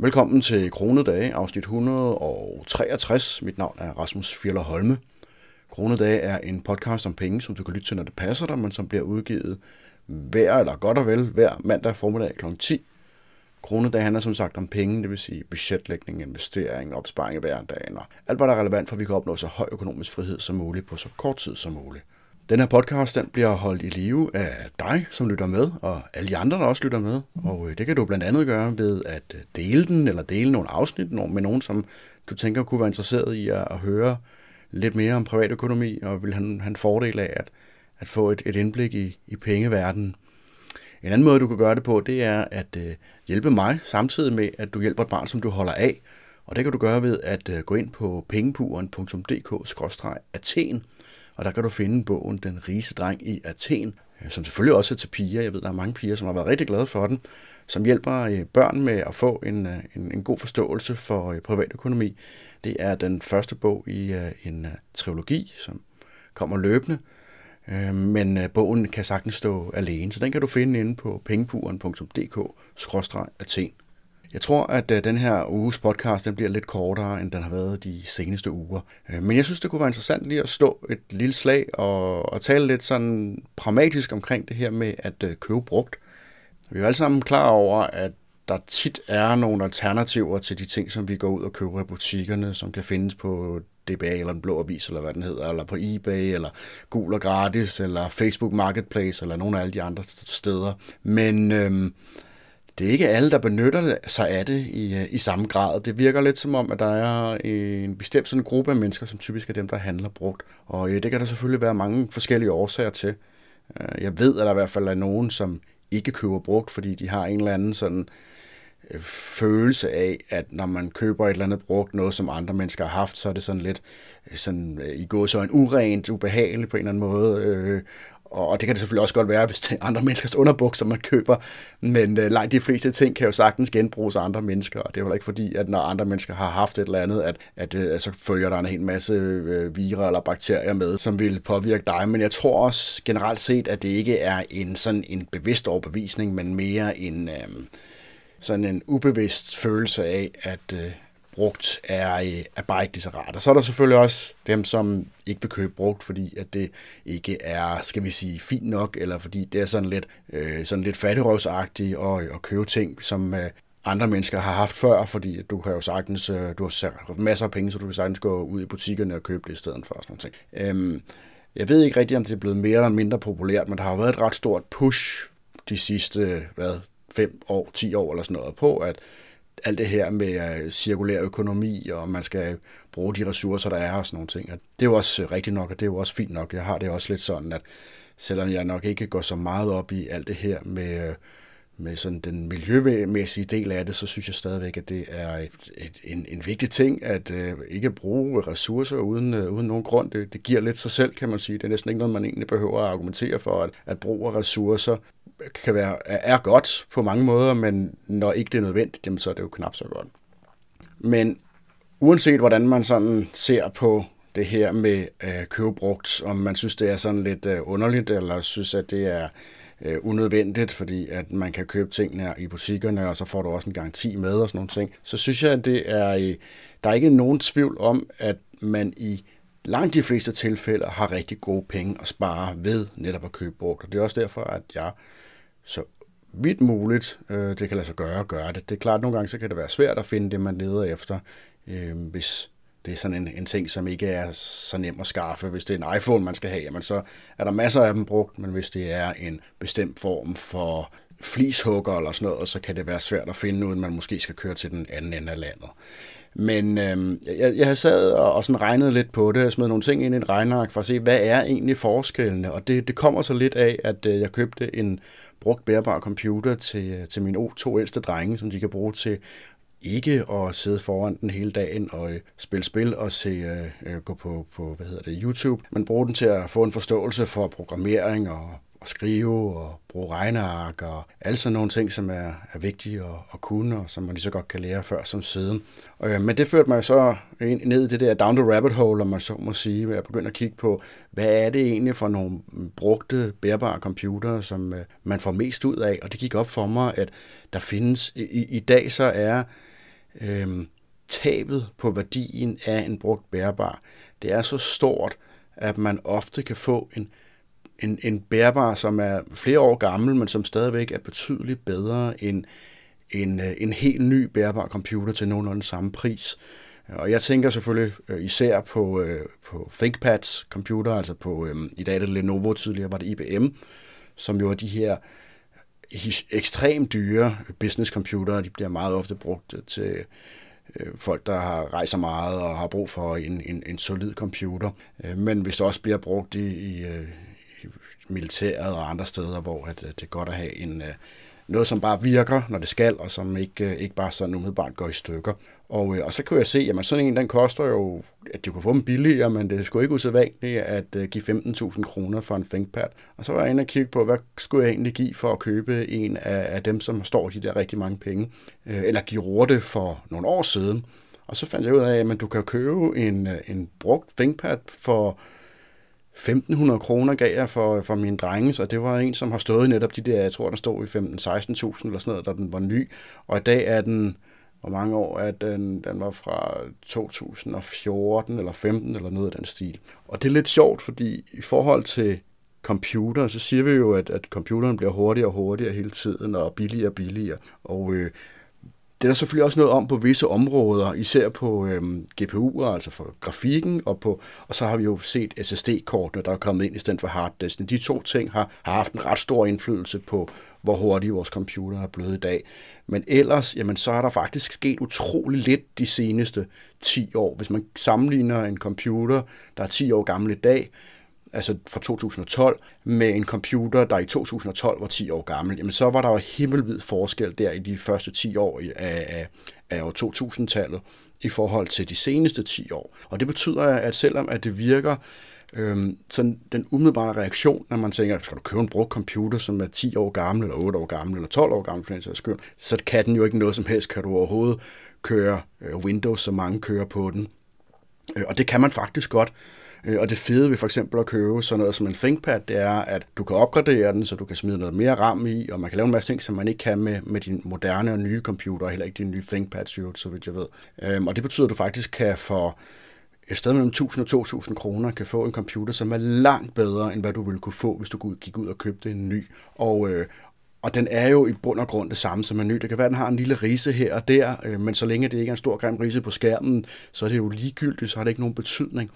Velkommen til Kronedage, afsnit 163. Mit navn er Rasmus Fjeller Holme. Kronedage er en podcast om penge, som du kan lytte til, når det passer dig, men som bliver udgivet hver, eller godt og vel, hver mandag formiddag kl. 10. Kronedage handler som sagt om penge, det vil sige budgetlægning, investering, opsparing i hverdagen og alt, hvad der er relevant for, at vi kan opnå så høj økonomisk frihed som muligt på så kort tid som muligt. Den her podcast den bliver holdt i live af dig, som lytter med, og alle de andre, der også lytter med. Og øh, det kan du blandt andet gøre ved at øh, dele den, eller dele nogle afsnit med nogen, som du tænker kunne være interesseret i at, høre lidt mere om privatøkonomi, og vil have, have en fordel af at, at få et, et indblik i, i pengeverdenen. En anden måde, du kan gøre det på, det er at øh, hjælpe mig, samtidig med, at du hjælper et barn, som du holder af. Og det kan du gøre ved at øh, gå ind på pengepuren.dk-athen, og der kan du finde bogen Den rigeste dreng i Athen, øh, som selvfølgelig også er til piger. Jeg ved, der er mange piger, som har været rigtig glade for den, som hjælper øh, børn med at få en, en, en god forståelse for privatøkonomi. Det er den første bog i en trilogi, som kommer løbende, men bogen kan sagtens stå alene, så den kan du finde inde på pengepuren.dk-athen. Jeg tror, at øh, den her uges podcast den bliver lidt kortere, end den har været de seneste uger. Øh, men jeg synes, det kunne være interessant lige at slå et lille slag og, og tale lidt sådan pragmatisk omkring det her med at øh, købe brugt. Vi er jo alle sammen klar over, at der tit er nogle alternativer til de ting, som vi går ud og køber i butikkerne, som kan findes på DBA eller en blå avis, eller hvad den hedder, eller på eBay, eller Gul og Gratis, eller Facebook Marketplace, eller nogle af alle de andre steder. Men øhm, det er ikke alle, der benytter sig af det i, øh, i samme grad. Det virker lidt som om, at der er øh, en bestemt sådan gruppe af mennesker, som typisk er dem, der handler brugt. Og øh, det kan der selvfølgelig være mange forskellige årsager til. Øh, jeg ved, at der i hvert fald er nogen, som ikke køber brugt, fordi de har en eller anden sådan følelse af, at når man køber et eller andet brugt, noget som andre mennesker har haft, så er det sådan lidt sådan, i går så en urent, ubehageligt på en eller anden måde, øh, og det kan det selvfølgelig også godt være, hvis det er andre menneskers underbukser, man køber. Men øh, langt de fleste ting kan jo sagtens genbruges af andre mennesker. Og det er jo ikke fordi, at når andre mennesker har haft et eller andet, at, at øh, så følger der en hel masse øh, virer eller bakterier med, som vil påvirke dig. Men jeg tror også generelt set, at det ikke er en sådan en bevidst overbevisning, men mere en... Øh, sådan en ubevidst følelse af, at, øh, brugt er, øh, er bare ikke lige så rart. Og så er der selvfølgelig også dem, som ikke vil købe brugt, fordi at det ikke er, skal vi sige, fint nok, eller fordi det er sådan lidt, øh, sådan lidt fattigrøvsagtigt at, øh, at købe ting, som øh, andre mennesker har haft før, fordi du har jo sagtens, øh, du har masser af penge, så du kan sagtens gå ud i butikkerne og købe det i stedet for. Sådan noget. Øhm, jeg ved ikke rigtigt, om det er blevet mere eller mindre populært, men der har været et ret stort push de sidste, hvad, 5 år, 10 år eller sådan noget på, at alt det her med øh, cirkulær økonomi, og man skal bruge de ressourcer, der er og sådan nogle ting. Og det er jo også øh, rigtigt nok, og det er jo også fint nok. Jeg har det også lidt sådan, at selvom jeg nok ikke går så meget op i alt det her med, øh, med sådan den miljømæssige del af det, så synes jeg stadigvæk, at det er et, et, en, en vigtig ting, at uh, ikke bruge ressourcer uden, uh, uden nogen grund. Det, det giver lidt sig selv, kan man sige. Det er næsten ikke noget, man egentlig behøver at argumentere for, at, at brug af ressourcer kan være, er godt på mange måder, men når ikke det er nødvendigt, jamen, så er det jo knap så godt. Men uanset hvordan man sådan ser på det her med øh, købebrugt, om man synes, det er sådan lidt øh, underligt, eller synes, at det er øh, unødvendigt, fordi at man kan købe tingene i butikkerne, og så får du også en garanti med og sådan nogle ting, så synes jeg, at det er, øh, der er ikke nogen tvivl om, at man i langt de fleste tilfælde har rigtig gode penge at spare ved netop at købe brugt. Og det er også derfor, at jeg så vidt muligt, øh, det kan lade sig gøre at gøre det. Det er klart, at nogle gange så kan det være svært at finde det, man leder efter, øh, hvis det er sådan en, en ting, som ikke er så nem at skaffe. Hvis det er en iPhone, man skal have, jamen så er der masser af dem brugt, men hvis det er en bestemt form for flishugger eller sådan noget, så kan det være svært at finde, uden man måske skal køre til den anden ende af landet. Men øh, jeg, jeg har sad og, og sådan regnet lidt på det, og smed nogle ting ind i en regnark for at se, hvad er egentlig forskellene? Og det, det kommer så lidt af, at øh, jeg købte en brugt bærbar computer til, øh, til mine to ældste drenge, som de kan bruge til ikke at sidde foran den hele dagen og øh, spille spil og se, øh, øh, gå på, på hvad hedder det, YouTube, men bruge den til at få en forståelse for programmering og at skrive og bruge regneark og alle sådan nogle ting, som er, er vigtige at, at kunne, og som man lige så godt kan lære før som siden. Og, øh, men det førte mig så ind, ned i det der down the rabbit hole, om man så må sige, jeg begyndte at kigge på, hvad er det egentlig for nogle brugte, bærbare computere, som øh, man får mest ud af, og det gik op for mig, at der findes, i, i dag så er øh, tabet på værdien af en brugt bærbar, det er så stort, at man ofte kan få en, en, en bærbar, som er flere år gammel, men som stadigvæk er betydeligt bedre end en, øh, en helt ny bærbar computer til nogenlunde samme pris. Og jeg tænker selvfølgelig øh, især på, øh, på ThinkPads computer, altså på, øhm, i dag er det Lenovo, tidligere var det IBM, som jo er de her ekstremt dyre business computere, De bliver meget ofte brugt til folk, der har rejser meget og har brug for en, en, en solid computer. Men hvis det også bliver brugt i, i militæret og andre steder, hvor at, øh, det er godt at have en, øh, noget, som bare virker, når det skal, og som ikke, øh, ikke bare sådan umiddelbart går i stykker. Og, og så kunne jeg se, at sådan en, den koster jo, at du kan få dem billigere, men det skulle ikke usædvanligt at give 15.000 kroner for en ThinkPad. Og så var jeg inde og kigge på, hvad skulle jeg egentlig give for at købe en af, af dem, som står de der rigtig mange penge, eller give rorte for nogle år siden. Og så fandt jeg ud af, at du kan købe en, en brugt ThinkPad for 1.500 kroner gav jeg for, for min drenge, så det var en, som har stået netop de der, jeg tror, den stod i 15-16.000 eller sådan noget, da den var ny. Og i dag er den, hvor mange år er den, den var fra 2014 eller 15 eller noget af den stil. Og det er lidt sjovt, fordi i forhold til computer, så siger vi jo, at, at computeren bliver hurtigere og hurtigere hele tiden, og billigere og billigere. Og øh, det er der selvfølgelig også noget om på visse områder, især på øhm, GPU'er, altså for grafikken, og, på, og så har vi jo set SSD-kortene, der er kommet ind i stedet for harddisken. De to ting har, har haft en ret stor indflydelse på, hvor hurtigt vores computer er blevet i dag. Men ellers, jamen, så er der faktisk sket utrolig lidt de seneste 10 år. Hvis man sammenligner en computer, der er 10 år gammel i dag, altså fra 2012, med en computer, der i 2012 var 10 år gammel, jamen så var der jo himmelvid forskel der i de første 10 år af, af, af år 2000-tallet i forhold til de seneste 10 år. Og det betyder, at selvom at det virker Øhm, sådan den umiddelbare reaktion, når man tænker, skal du købe en brugt computer, som er 10 år gammel, eller 8 år gammel, eller 12 år gammel, for den sags skyld, så kan den jo ikke noget som helst, kan du overhovedet køre øh, Windows, så mange kører på den. Øh, og det kan man faktisk godt. Øh, og det fede ved for eksempel at købe sådan noget som en ThinkPad, det er, at du kan opgradere den, så du kan smide noget mere RAM i, og man kan lave en masse ting, som man ikke kan med, med din moderne og nye computer, og heller ikke din nye ThinkPad, så vidt jeg ved. Øhm, og det betyder, at du faktisk kan for et sted mellem 1000 og 2000 kroner kan få en computer, som er langt bedre, end hvad du ville kunne få, hvis du gik ud og købte en ny. Og, øh, og den er jo i bund og grund det samme som en ny. Det kan være, at den har en lille rise her og der, øh, men så længe det ikke er en stor grim rise på skærmen, så er det jo ligegyldigt, så har det ikke nogen betydning.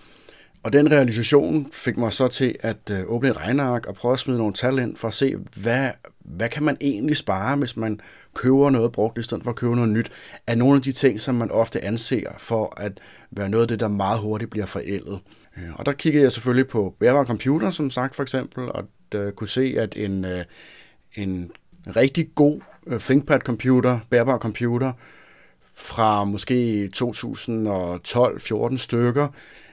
Og den realisation fik mig så til at øh, åbne et regneark og prøve at smide nogle tal ind for at se, hvad, hvad kan man egentlig spare, hvis man køber noget brugt i stedet for at købe noget nyt, er nogle af de ting, som man ofte anser for at være noget af det, der meget hurtigt bliver forældet. Øh, og der kiggede jeg selvfølgelig på bærbare computer, som sagt for eksempel, og øh, kunne se, at en, en rigtig god ThinkPad-computer, bærbar computer, fra måske 2012-14 stykker,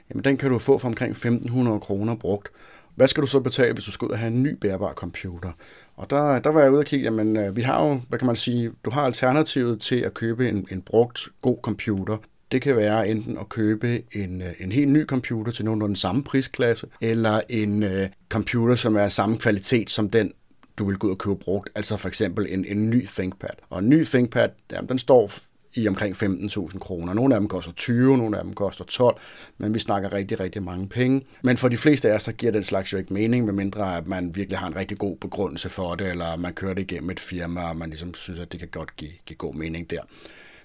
jamen den kan du få for omkring 1.500 kroner brugt. Hvad skal du så betale, hvis du skal ud og have en ny bærbar computer? Og der, der var jeg ude og kigge, jamen øh, vi har jo, hvad kan man sige, du har alternativet til at købe en, en brugt god computer. Det kan være enten at købe en, øh, en helt ny computer til nogenlunde den samme prisklasse, eller en uh, computer, som er samme kvalitet som den, du vil gå ud og købe brugt. Altså for eksempel en, en ny ThinkPad. Og en ny ThinkPad, jamen, den står i omkring 15.000 kroner. Nogle af dem koster 20, nogle af dem koster 12, men vi snakker rigtig, rigtig mange penge. Men for de fleste af os, så giver den slags jo ikke mening, medmindre at man virkelig har en rigtig god begrundelse for det, eller man kører det igennem et firma, og man ligesom synes, at det kan godt give, give god mening der.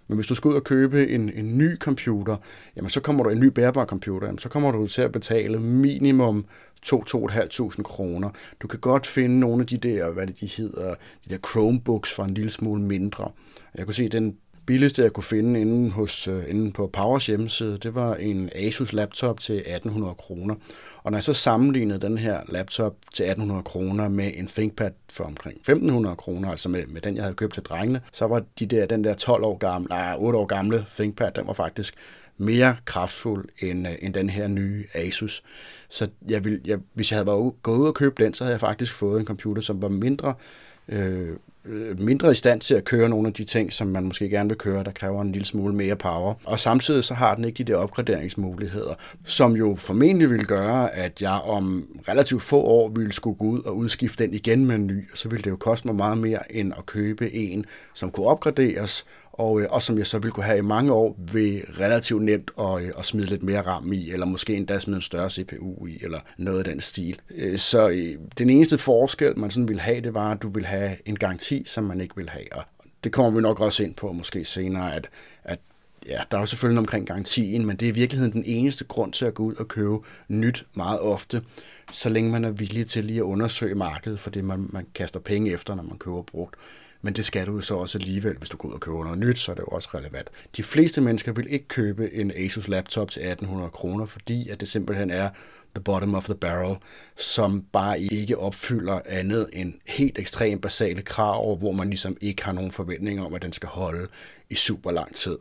Men hvis du skal ud og købe en, en ny computer, jamen så kommer du en ny bærbar computer, jamen så kommer du til at betale minimum 2-2.500 kroner. Du kan godt finde nogle af de der, hvad det de hedder, de der Chromebooks for en lille smule mindre. Jeg kunne se, at den billigste, jeg kunne finde inde, hos, øh, inde på Powers hjemmeside, det var en Asus laptop til 1800 kroner. Og når jeg så sammenlignede den her laptop til 1800 kroner med en ThinkPad for omkring 1500 kroner, altså med, med den, jeg havde købt til drengene, så var de der, den der 12 år gamle, nej, 8 år gamle ThinkPad, den var faktisk mere kraftfuld end, øh, end den her nye Asus. Så jeg vil, jeg, hvis jeg havde været gået ud og købt den, så havde jeg faktisk fået en computer, som var mindre Øh, Øh, mindre i stand til at køre nogle af de ting, som man måske gerne vil køre, der kræver en lille smule mere power. Og samtidig så har den ikke de der opgraderingsmuligheder, som jo formentlig vil gøre, at jeg om relativt få år ville skulle gå ud og udskifte den igen med en ny, og så ville det jo koste mig meget mere end at købe en, som kunne opgraderes, og, øh, og som jeg så vil kunne have i mange år ved relativt nemt at, øh, at smide lidt mere RAM i, eller måske endda smide en større CPU i, eller noget af den stil. Øh, så den eneste forskel, man sådan ville have, det var, at du ville have en garanti, som man ikke vil have. Og det kommer vi nok også ind på måske senere, at, at ja, der er jo selvfølgelig omkring garantien, men det er i virkeligheden den eneste grund til at gå ud og købe nyt meget ofte, så længe man er villig til lige at undersøge markedet for det, man, man kaster penge efter, når man køber brugt. Men det skal du så også alligevel, hvis du går ud og køber noget nyt, så er det jo også relevant. De fleste mennesker vil ikke købe en Asus laptop til 1800 kroner, fordi at det simpelthen er the bottom of the barrel, som bare ikke opfylder andet end helt ekstremt basale krav, hvor man ligesom ikke har nogen forventninger om, at den skal holde i super lang tid.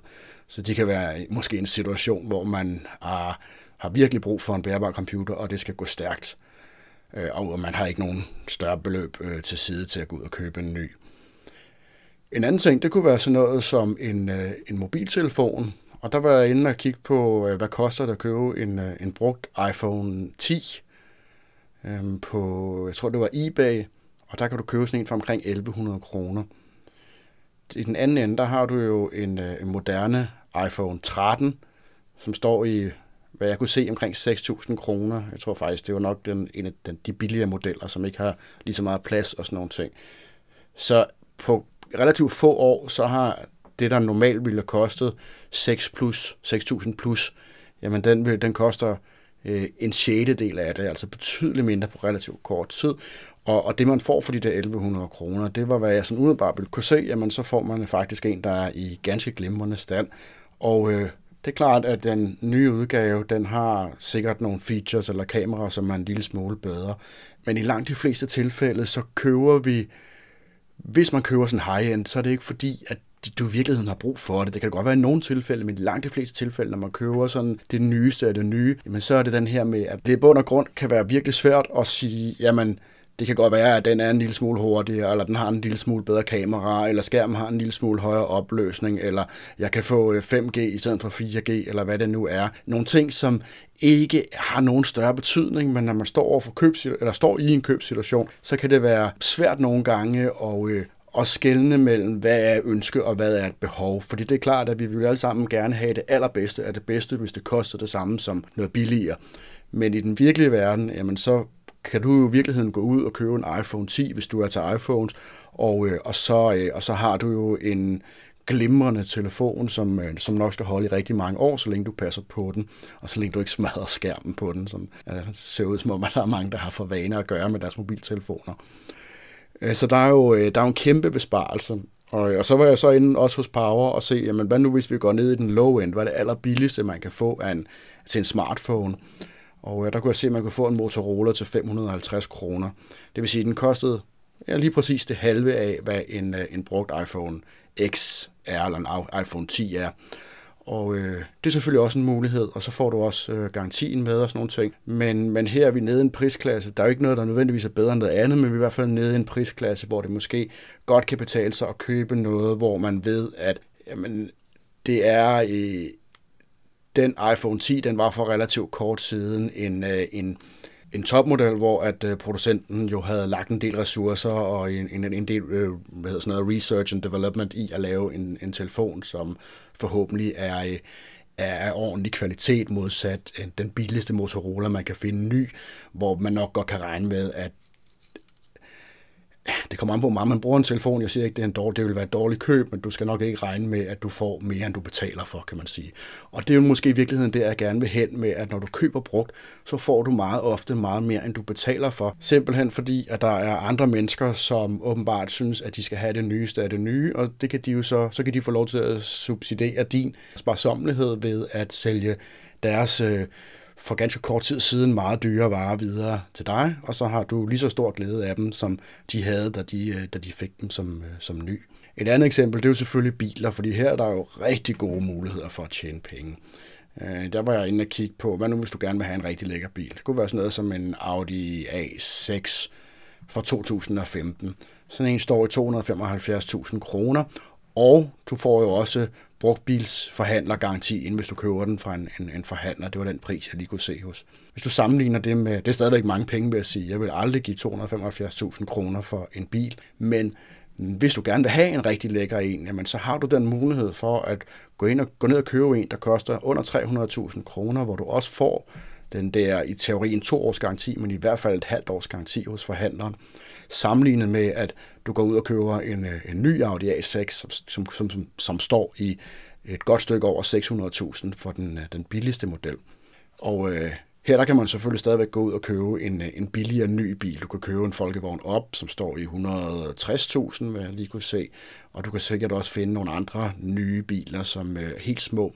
Så det kan være måske en situation, hvor man er, har virkelig brug for en bærbar computer, og det skal gå stærkt. Øh, og man har ikke nogen større beløb øh, til side til at gå ud og købe en ny. En anden ting, det kunne være sådan noget som en, øh, en mobiltelefon. Og der var jeg inde og kigge på, øh, hvad koster det at købe en, øh, en brugt iPhone 10 øhm, på, jeg tror det var eBay, og der kan du købe sådan en for omkring 1100 kroner. I den anden ende, der har du jo en, en moderne iPhone 13, som står i, hvad jeg kunne se, omkring 6.000 kroner. Jeg tror faktisk, det var nok den, en af den, de billigere modeller, som ikke har lige så meget plads og sådan nogle ting. Så på relativt få år, så har det, der normalt ville have kostet 6 plus, 6.000 plus, jamen den, den koster øh, en del af det, altså betydeligt mindre på relativt kort tid. Og, og det, man får for de der 1100 kroner, det var, hvad jeg sådan umiddelbart ville kunne se, jamen så får man faktisk en, der er i ganske glimrende stand. Og øh, det er klart, at den nye udgave, den har sikkert nogle features eller kameraer, som er en lille smule bedre. Men i langt de fleste tilfælde, så køber vi, hvis man køber sådan high-end, så er det ikke fordi, at du i virkeligheden har brug for det. Det kan godt være i nogle tilfælde, men i langt de fleste tilfælde, når man køber sådan det nyeste af det nye, jamen så er det den her med, at det i bund og grund kan være virkelig svært at sige, jamen det kan godt være, at den er en lille smule hurtigere, eller den har en lille smule bedre kamera, eller skærmen har en lille smule højere opløsning, eller jeg kan få øh, 5G i stedet for 4G, eller hvad det nu er. Nogle ting, som ikke har nogen større betydning, men når man står over for køb, eller står i en købsituation, så kan det være svært nogle gange at, øh, og skelne mellem, hvad er ønske og hvad er et behov. Fordi det er klart, at vi vil alle sammen gerne have det allerbedste af det bedste, hvis det koster det samme som noget billigere. Men i den virkelige verden, jamen så kan du jo i virkeligheden gå ud og købe en iPhone 10, hvis du er til iPhones, og, øh, og, så, øh, og så har du jo en glimrende telefon, som, øh, som nok skal holde i rigtig mange år, så længe du passer på den, og så længe du ikke smadrer skærmen på den, som øh, ser ud som om, at der er mange, der har for vane at gøre med deres mobiltelefoner. Øh, så der er jo, øh, der er jo en kæmpe besparelse. Og, og så var jeg så inde også hos Power og se, jamen, hvad nu hvis vi går ned i den low end, hvad er det allerbilligste, man kan få af en, til en smartphone. Og øh, der kunne jeg se, at man kunne få en Motorola til 550 kroner. Det vil sige, at den kostede ja, lige præcis det halve af, hvad en, øh, en brugt iPhone X er, eller en iPhone 10 er. Og øh, det er selvfølgelig også en mulighed, og så får du også øh, garantien med og sådan nogle ting. Men, men her er vi nede i en prisklasse. Der er jo ikke noget, der nødvendigvis er bedre end noget andet, men vi er i hvert fald nede i en prisklasse, hvor det måske godt kan betale sig at købe noget, hvor man ved, at jamen, det er øh, den iPhone 10, den var for relativt kort siden en, øh, en, en topmodel, hvor at øh, producenten jo havde lagt en del ressourcer og en, en, en del øh, hvad hedder sådan noget, research and development i at lave en, en telefon, som forhåbentlig er, er af ordentlig kvalitet modsat den billigste Motorola, man kan finde ny, hvor man nok godt kan regne med, at det kommer an på, hvor meget man bruger en telefon. Jeg siger ikke, det, er en dårlig, det vil være et dårligt køb, men du skal nok ikke regne med, at du får mere, end du betaler for, kan man sige. Og det er jo måske i virkeligheden det, jeg gerne vil hen med, at når du køber brugt, så får du meget ofte meget mere, end du betaler for. Simpelthen fordi, at der er andre mennesker, som åbenbart synes, at de skal have det nyeste af det nye, og det kan de jo så, så kan de få lov til at subsidiere din sparsommelighed ved at sælge deres øh, for ganske kort tid siden meget dyre varer videre til dig, og så har du lige så stor glæde af dem, som de havde, da de, øh, da de fik dem som, øh, som ny. Et andet eksempel, det er jo selvfølgelig biler, fordi her er der jo rigtig gode muligheder for at tjene penge. Øh, der var jeg inde og kigge på, hvad nu hvis du gerne vil have en rigtig lækker bil? Det kunne være sådan noget som en Audi A6 fra 2015. Sådan en står i 275.000 kroner, og du får jo også brugtbilsforhandlergarantien, hvis du køber den fra en, en, en forhandler. Det var den pris, jeg lige kunne se hos. Hvis du sammenligner det med, det er stadigvæk mange penge, vil jeg sige. Jeg vil aldrig give 275.000 kroner for en bil, men hvis du gerne vil have en rigtig lækker en, jamen så har du den mulighed for at gå ind og gå ned og købe en, der koster under 300.000 kroner, hvor du også får den der i teorien to års garanti, men i hvert fald et halvt års garanti hos forhandleren. Sammenlignet med, at du går ud og køber en, øh, en ny Audi A6, som, som, som, som står i et godt stykke over 600.000 for den, øh, den billigste model. Og øh, her der kan man selvfølgelig stadigvæk gå ud og købe en, øh, en billigere ny bil. Du kan købe en folkevogn op, som står i 160.000, hvad jeg lige kunne se. Og du kan sikkert også finde nogle andre nye biler, som er helt små,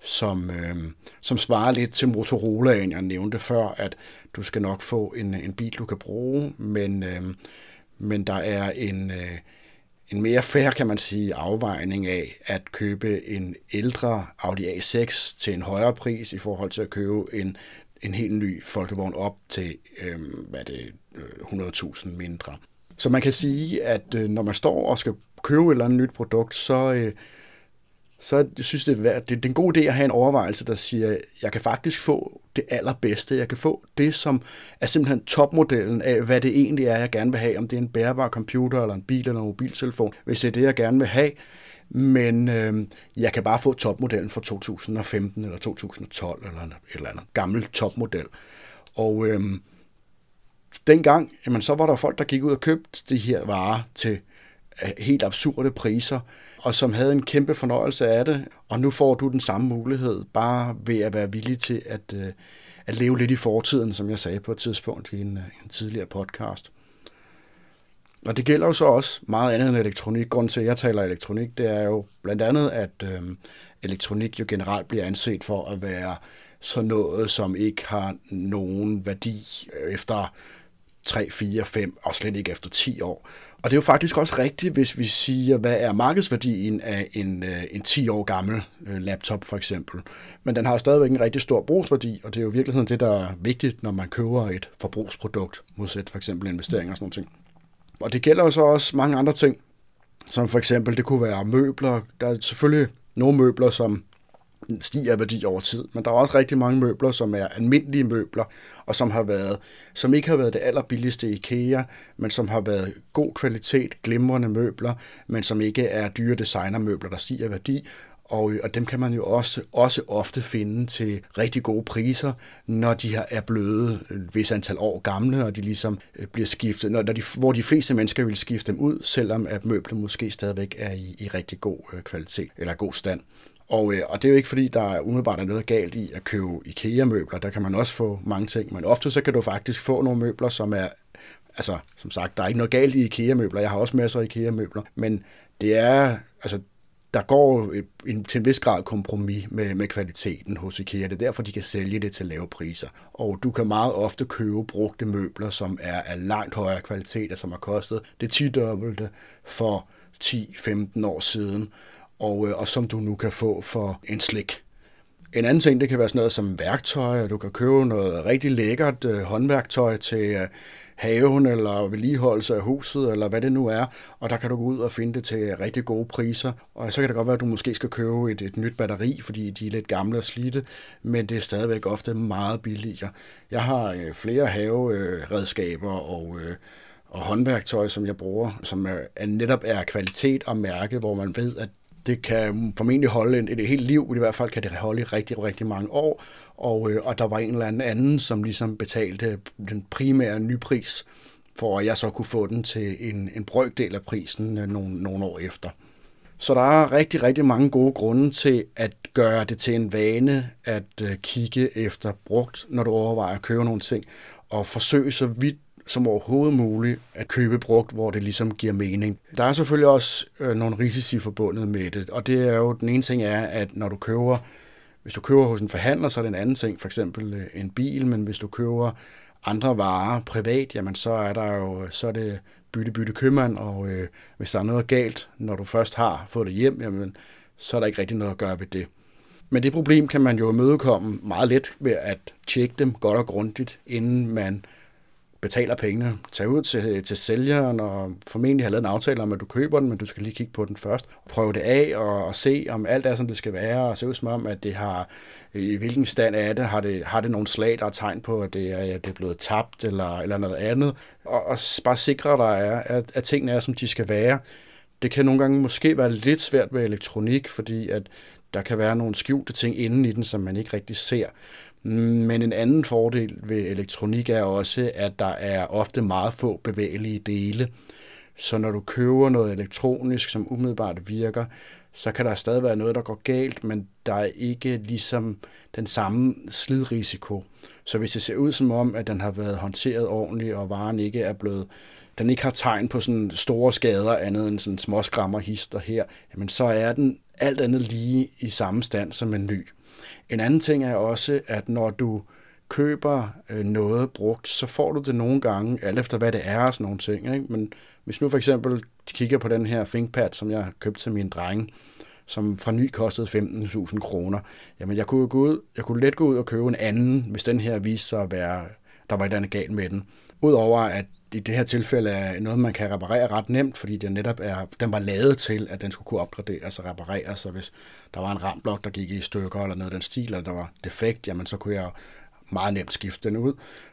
som, øh, som svarer lidt til Motorolaen, jeg nævnte før, at du skal nok få en, en bil, du kan bruge, men, øh, men der er en... Øh, en mere fair, kan man sige, afvejning af at købe en ældre Audi A6 til en højere pris i forhold til at købe en, en helt ny folkevogn op til, øh, hvad det, 100.000 mindre. Så man kan sige, at øh, når man står og skal købe et eller andet nyt produkt, så, øh, så jeg synes det, er, det, det er en god idé at have en overvejelse, der siger, jeg kan faktisk få det allerbedste. Jeg kan få det, som er simpelthen topmodellen af, hvad det egentlig er, jeg gerne vil have. Om det er en bærbar computer, eller en bil, eller en mobiltelefon. Hvis det er det, jeg gerne vil have, men øh, jeg kan bare få topmodellen fra 2015 eller 2012 eller et eller andet gammel topmodel. Og øh, dengang, jamen, så var der folk, der gik ud og købte de her varer til helt absurde priser, og som havde en kæmpe fornøjelse af det. Og nu får du den samme mulighed, bare ved at være villig til at, øh, at leve lidt i fortiden, som jeg sagde på et tidspunkt i en, øh, en tidligere podcast. Og det gælder jo så også meget andet end elektronik. Grunden til, at jeg taler elektronik, det er jo blandt andet, at øh, elektronik jo generelt bliver anset for at være sådan noget, som ikke har nogen værdi øh, efter 3, 4, 5 og slet ikke efter 10 år. Og det er jo faktisk også rigtigt, hvis vi siger, hvad er markedsværdien af en, øh, en 10 år gammel øh, laptop for eksempel. Men den har stadigvæk en rigtig stor brugsværdi, og det er jo i virkeligheden det, der er vigtigt, når man køber et forbrugsprodukt, modsat for eksempel investeringer og sådan noget. Og det gælder jo så også mange andre ting, som for eksempel, det kunne være møbler. Der er selvfølgelig nogle møbler, som stiger værdi over tid, men der er også rigtig mange møbler, som er almindelige møbler, og som har været, som ikke har været det allerbilligste IKEA, men som har været god kvalitet, glimrende møbler, men som ikke er dyre designermøbler, der stiger i værdi, og, øh, og dem kan man jo også, også ofte finde til rigtig gode priser, når de er blevet et vis antal år gamle, og de ligesom øh, bliver skiftet, når, når de, hvor de fleste mennesker vil skifte dem ud, selvom at møblet måske stadigvæk er i, i rigtig god øh, kvalitet eller god stand. Og, øh, og det er jo ikke fordi, der er umiddelbart er noget galt i at købe IKEA-møbler. Der kan man også få mange ting, men ofte så kan du faktisk få nogle møbler, som er altså, som sagt, der er ikke noget galt i IKEA-møbler. Jeg har også masser af IKEA-møbler, men det er, altså, der går et, en, til en vis grad kompromis med, med kvaliteten hos IKEA. Det er derfor, de kan sælge det til lave priser. Og du kan meget ofte købe brugte møbler, som er af langt højere kvalitet, og som har kostet det 10 dobbelte for 10-15 år siden og, øh, og som du nu kan få for en slik. En anden ting, det kan være sådan noget som værktøj, og du kan købe noget rigtig lækkert øh, håndværktøj til øh, haven eller vedligeholdelse af huset, eller hvad det nu er, og der kan du gå ud og finde det til rigtig gode priser. Og så kan det godt være, at du måske skal købe et, et nyt batteri, fordi de er lidt gamle og slidte, men det er stadigvæk ofte meget billigere. Jeg har øh, flere haveredskaber og øh, og håndværktøj, som jeg bruger, som er, netop er kvalitet og mærke, hvor man ved, at det kan formentlig holde et, et helt liv, i hvert fald kan det holde i rigtig, rigtig mange år, og, øh, og der var en eller anden anden, som ligesom betalte den primære nypris, for at jeg så kunne få den til en, en brøkdel af prisen øh, nogle, nogle år efter. Så der er rigtig, rigtig mange gode grunde til at gøre det til en vane at øh, kigge efter brugt, når du overvejer at købe nogle ting, og forsøge så vidt som overhovedet muligt at købe brugt, hvor det ligesom giver mening. Der er selvfølgelig også øh, nogle risici forbundet med det, og det er jo, den ene ting er, at når du køber, hvis du køber hos en forhandler, så er det en anden ting, for eksempel øh, en bil, men hvis du køber andre varer privat, jamen så er der jo, øh, så er det bytte, bytte købmand, og øh, hvis der er noget galt, når du først har fået det hjem, jamen så er der ikke rigtig noget at gøre ved det. Men det problem kan man jo imødekomme meget let ved at tjekke dem godt og grundigt, inden man betaler pengene, Tag ud til, øh, til sælgeren og formentlig har lavet en aftale om, at du køber den, men du skal lige kigge på den først. Prøve det af og, og se, om alt er, som det skal være, og se ud som om, at det har, øh, i hvilken stand er det, har det, har det nogle slag, der er tegn på, at det er, at det er blevet tabt eller, eller noget andet, og, og bare sikre dig, at, at tingene er, som de skal være. Det kan nogle gange måske være lidt svært ved elektronik, fordi at der kan være nogle skjulte ting inden i den, som man ikke rigtig ser. Men en anden fordel ved elektronik er også, at der er ofte meget få bevægelige dele. Så når du køber noget elektronisk, som umiddelbart virker, så kan der stadig være noget, der går galt, men der er ikke ligesom den samme slidrisiko. Så hvis det ser ud som om, at den har været håndteret ordentligt, og varen ikke er blevet, den ikke har tegn på sådan store skader, andet end sådan småskrammer hister her, jamen så er den alt andet lige i samme stand som en ny. En anden ting er også, at når du køber øh, noget brugt, så får du det nogle gange, alt efter hvad det er og sådan nogle ting. Ikke? Men hvis nu for eksempel kigger på den her ThinkPad, som jeg købte til min dreng, som fra ny kostede 15.000 kroner, jamen jeg kunne, gå ud, jeg kunne let gå ud og købe en anden, hvis den her viste sig at være, der var et andet galt med den. Udover at i det her tilfælde er noget, man kan reparere ret nemt, fordi det netop er, den var lavet til, at den skulle kunne opgraderes og repareres, så hvis der var en ramblok, der gik i stykker eller noget af den stil, eller der var defekt, jamen så kunne jeg meget nemt skifte den ud.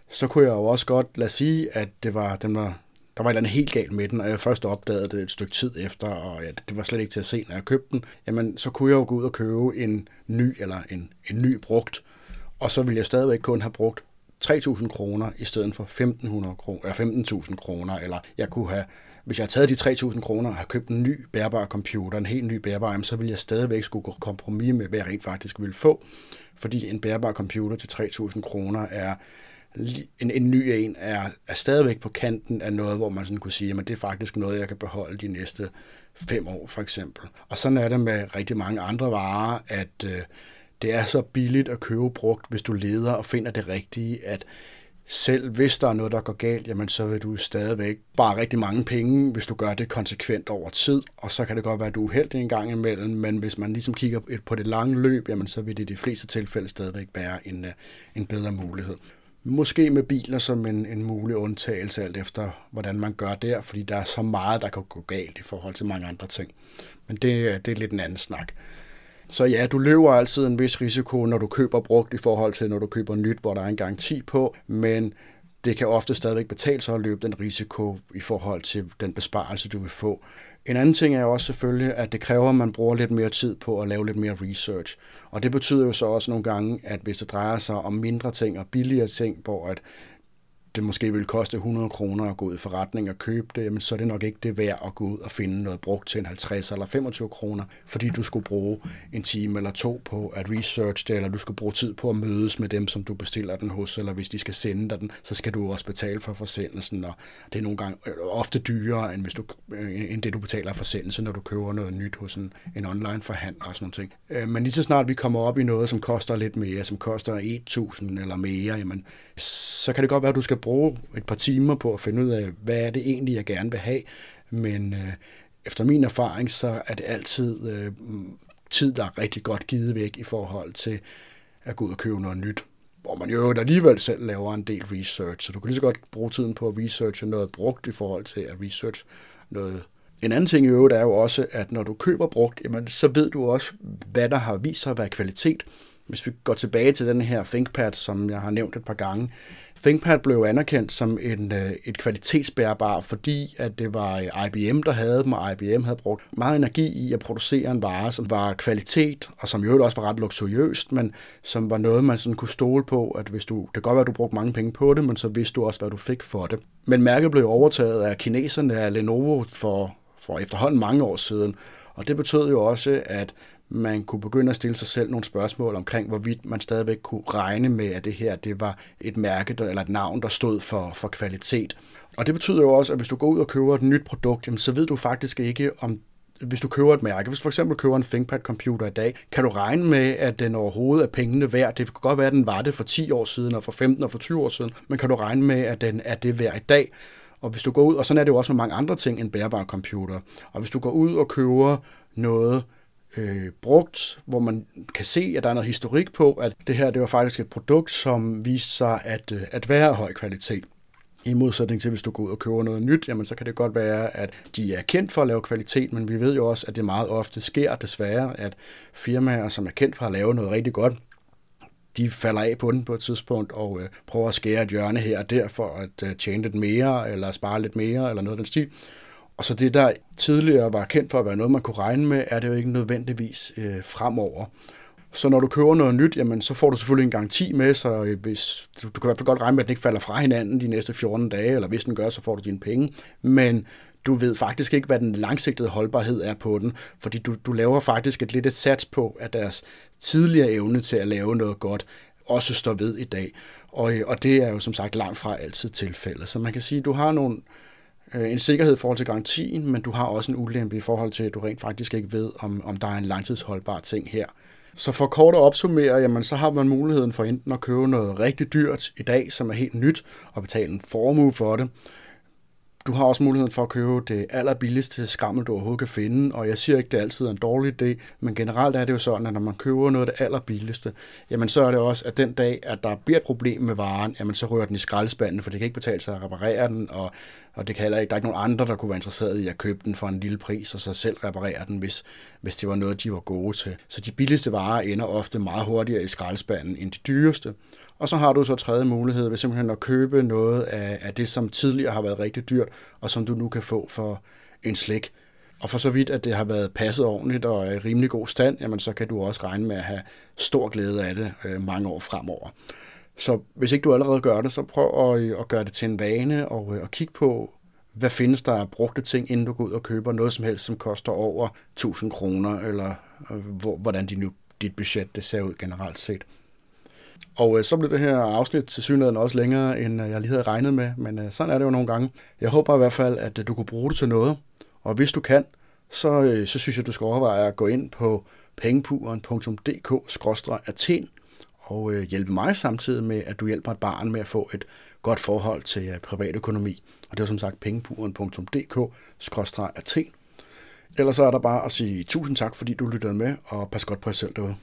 Så kunne jeg jo også godt lade sige, at det var, den var, der var et eller andet helt galt med den, og jeg først opdagede det et stykke tid efter, og ja, det var slet ikke til at se, når jeg købte den. Jamen, så kunne jeg jo gå ud og købe en ny eller en, en ny brugt, og så ville jeg stadigvæk kun have brugt 3.000 kroner i stedet for 1.500 kroner, eller 15.000 kroner, eller jeg kunne have, hvis jeg havde taget de 3.000 kroner og havde købt en ny bærbar computer, en helt ny bærbar, så ville jeg stadigvæk skulle gå kompromis med, hvad jeg rent faktisk ville få, fordi en bærbar computer til 3.000 kroner er en, en ny en er, er stadigvæk på kanten af noget, hvor man sådan kunne sige, at det er faktisk noget, jeg kan beholde de næste fem år, for eksempel. Og sådan er det med rigtig mange andre varer, at øh, det er så billigt at købe brugt, hvis du leder og finder det rigtige, at selv hvis der er noget, der går galt, jamen så vil du stadigvæk bare rigtig mange penge, hvis du gør det konsekvent over tid. Og så kan det godt være, at du er uheldig en gang imellem, men hvis man ligesom kigger på det lange løb, jamen så vil det i de fleste tilfælde stadigvæk være en, øh, en bedre mulighed. Måske med biler som en, en mulig undtagelse, alt efter hvordan man gør der, fordi der er så meget, der kan gå galt i forhold til mange andre ting. Men det, øh, det er lidt en anden snak. Så ja, du løber altid en vis risiko, når du køber brugt i forhold til, når du køber nyt, hvor der er en garanti på, men det kan ofte stadigvæk betale sig at løbe den risiko i forhold til den besparelse, du vil få. En anden ting er også selvfølgelig, at det kræver, at man bruger lidt mere tid på at lave lidt mere research. Og det betyder jo så også nogle gange, at hvis det drejer sig om mindre ting og billigere ting, hvor at det måske vil koste 100 kroner at gå ud i forretning og købe det, jamen, så er det nok ikke det værd at gå ud og finde noget brugt til en 50 eller 25 kroner, fordi du skulle bruge en time eller to på at research det, eller du skulle bruge tid på at mødes med dem, som du bestiller den hos, eller hvis de skal sende dig den, så skal du også betale for forsendelsen, og det er nogle gange øh, ofte dyrere, end, hvis du, øh, end det, du betaler for forsendelse, når du køber noget nyt hos en, en online forhandler og sådan noget. ting. Øh, men lige så snart vi kommer op i noget, som koster lidt mere, som koster 1.000 eller mere, jamen, så kan det godt være, at du skal bruge et par timer på at finde ud af, hvad er det egentlig, jeg gerne vil have. Men øh, efter min erfaring, så er det altid øh, tid, der er rigtig godt givet væk i forhold til at gå ud og købe noget nyt. Hvor man jo alligevel selv laver en del research, så du kan lige så godt bruge tiden på at researche noget brugt i forhold til at research noget en anden ting i øvrigt er jo også, at når du køber brugt, jamen, så ved du også, hvad der har vist sig at være kvalitet. Hvis vi går tilbage til den her ThinkPad, som jeg har nævnt et par gange. ThinkPad blev anerkendt som en, øh, et kvalitetsbærbar, fordi at det var IBM, der havde dem, og IBM havde brugt meget energi i at producere en vare, som var kvalitet, og som jo også var ret luksuriøst, men som var noget, man sådan kunne stole på, at hvis du, det kan godt være, at du brugte mange penge på det, men så vidste du også, hvad du fik for det. Men mærket blev overtaget af kineserne af Lenovo for, for efterhånden mange år siden, og det betød jo også, at man kunne begynde at stille sig selv nogle spørgsmål omkring, hvorvidt man stadigvæk kunne regne med, at det her det var et mærke eller et navn, der stod for, for kvalitet. Og det betyder jo også, at hvis du går ud og køber et nyt produkt, jamen, så ved du faktisk ikke, om hvis du køber et mærke, hvis du for eksempel køber en ThinkPad-computer i dag, kan du regne med, at den overhovedet er pengene værd. Det kan godt være, at den var det for 10 år siden, og for 15 og for 20 år siden, men kan du regne med, at den er det værd i dag? Og hvis du går ud, og sådan er det jo også med mange andre ting end bærbare computer, og hvis du går ud og køber noget, øh, brugt, hvor man kan se, at der er noget historik på, at det her det var faktisk et produkt, som viste sig at, øh, at være af høj kvalitet. I modsætning til, hvis du går ud og køber noget nyt, jamen så kan det godt være, at de er kendt for at lave kvalitet, men vi ved jo også, at det meget ofte sker desværre, at firmaer, som er kendt for at lave noget rigtig godt, de falder af på den på et tidspunkt og øh, prøver at skære et hjørne her og der for at øh, tjene lidt mere, eller spare lidt mere, eller noget af den stil. Og så det, der tidligere var kendt for at være noget, man kunne regne med, er det jo ikke nødvendigvis øh, fremover. Så når du køber noget nyt, jamen, så får du selvfølgelig en garanti med, så øh, hvis, du, du kan i hvert fald godt regne med, at den ikke falder fra hinanden de næste 14 dage, eller hvis den gør, så får du dine penge. Men du ved faktisk ikke, hvad den langsigtede holdbarhed er på den, fordi du, du laver faktisk et lidt et sats på, at deres tidligere evne til at lave noget godt også står ved i dag. Og, øh, og det er jo som sagt langt fra altid tilfældet. Så man kan sige, at du har nogle, Øh, en sikkerhed i forhold til garantien, men du har også en ulempe i forhold til, at du rent faktisk ikke ved, om, om der er en langtidsholdbar ting her. Så for kort at opsummere, jamen, så har man muligheden for enten at købe noget rigtig dyrt i dag, som er helt nyt, og betale en formue for det, du har også muligheden for at købe det allerbilligste skrammel, du overhovedet kan finde, og jeg siger ikke, det er altid en dårlig idé, men generelt er det jo sådan, at når man køber noget af det allerbilligste, jamen så er det også, at den dag, at der bliver et problem med varen, jamen så rører den i skraldespanden, for det kan ikke betale sig at reparere den, og, og det kan heller ikke, der er ikke nogen andre, der kunne være interesseret i at købe den for en lille pris, og så selv reparere den, hvis, hvis det var noget, de var gode til. Så de billigste varer ender ofte meget hurtigere i skraldespanden end de dyreste. Og så har du så tredje mulighed ved simpelthen at købe noget af, af det, som tidligere har været rigtig dyrt, og som du nu kan få for en slik. Og for så vidt, at det har været passet ordentligt og i rimelig god stand, jamen så kan du også regne med at have stor glæde af det øh, mange år fremover. Så hvis ikke du allerede gør det, så prøv at, øh, at gøre det til en vane og, øh, at og kig på, hvad findes der af brugte ting, inden du går ud og køber noget som helst, som koster over 1000 kroner, eller øh, hvor, hvordan de nu, dit budget det ser ud generelt set. Og øh, så blev det her afsnit til synligheden også længere, end øh, jeg lige havde regnet med, men øh, sådan er det jo nogle gange. Jeg håber i hvert fald, at øh, du kunne bruge det til noget, og hvis du kan, så, øh, så synes jeg, du skal overveje at gå ind på pengepuren.dk-athen og øh, hjælpe mig samtidig med, at du hjælper et barn med at få et godt forhold til øh, privatøkonomi. Og det er som sagt pengepuren.dk-athen. Ellers så er der bare at sige tusind tak, fordi du lyttede med, og pas godt på jer selv derude.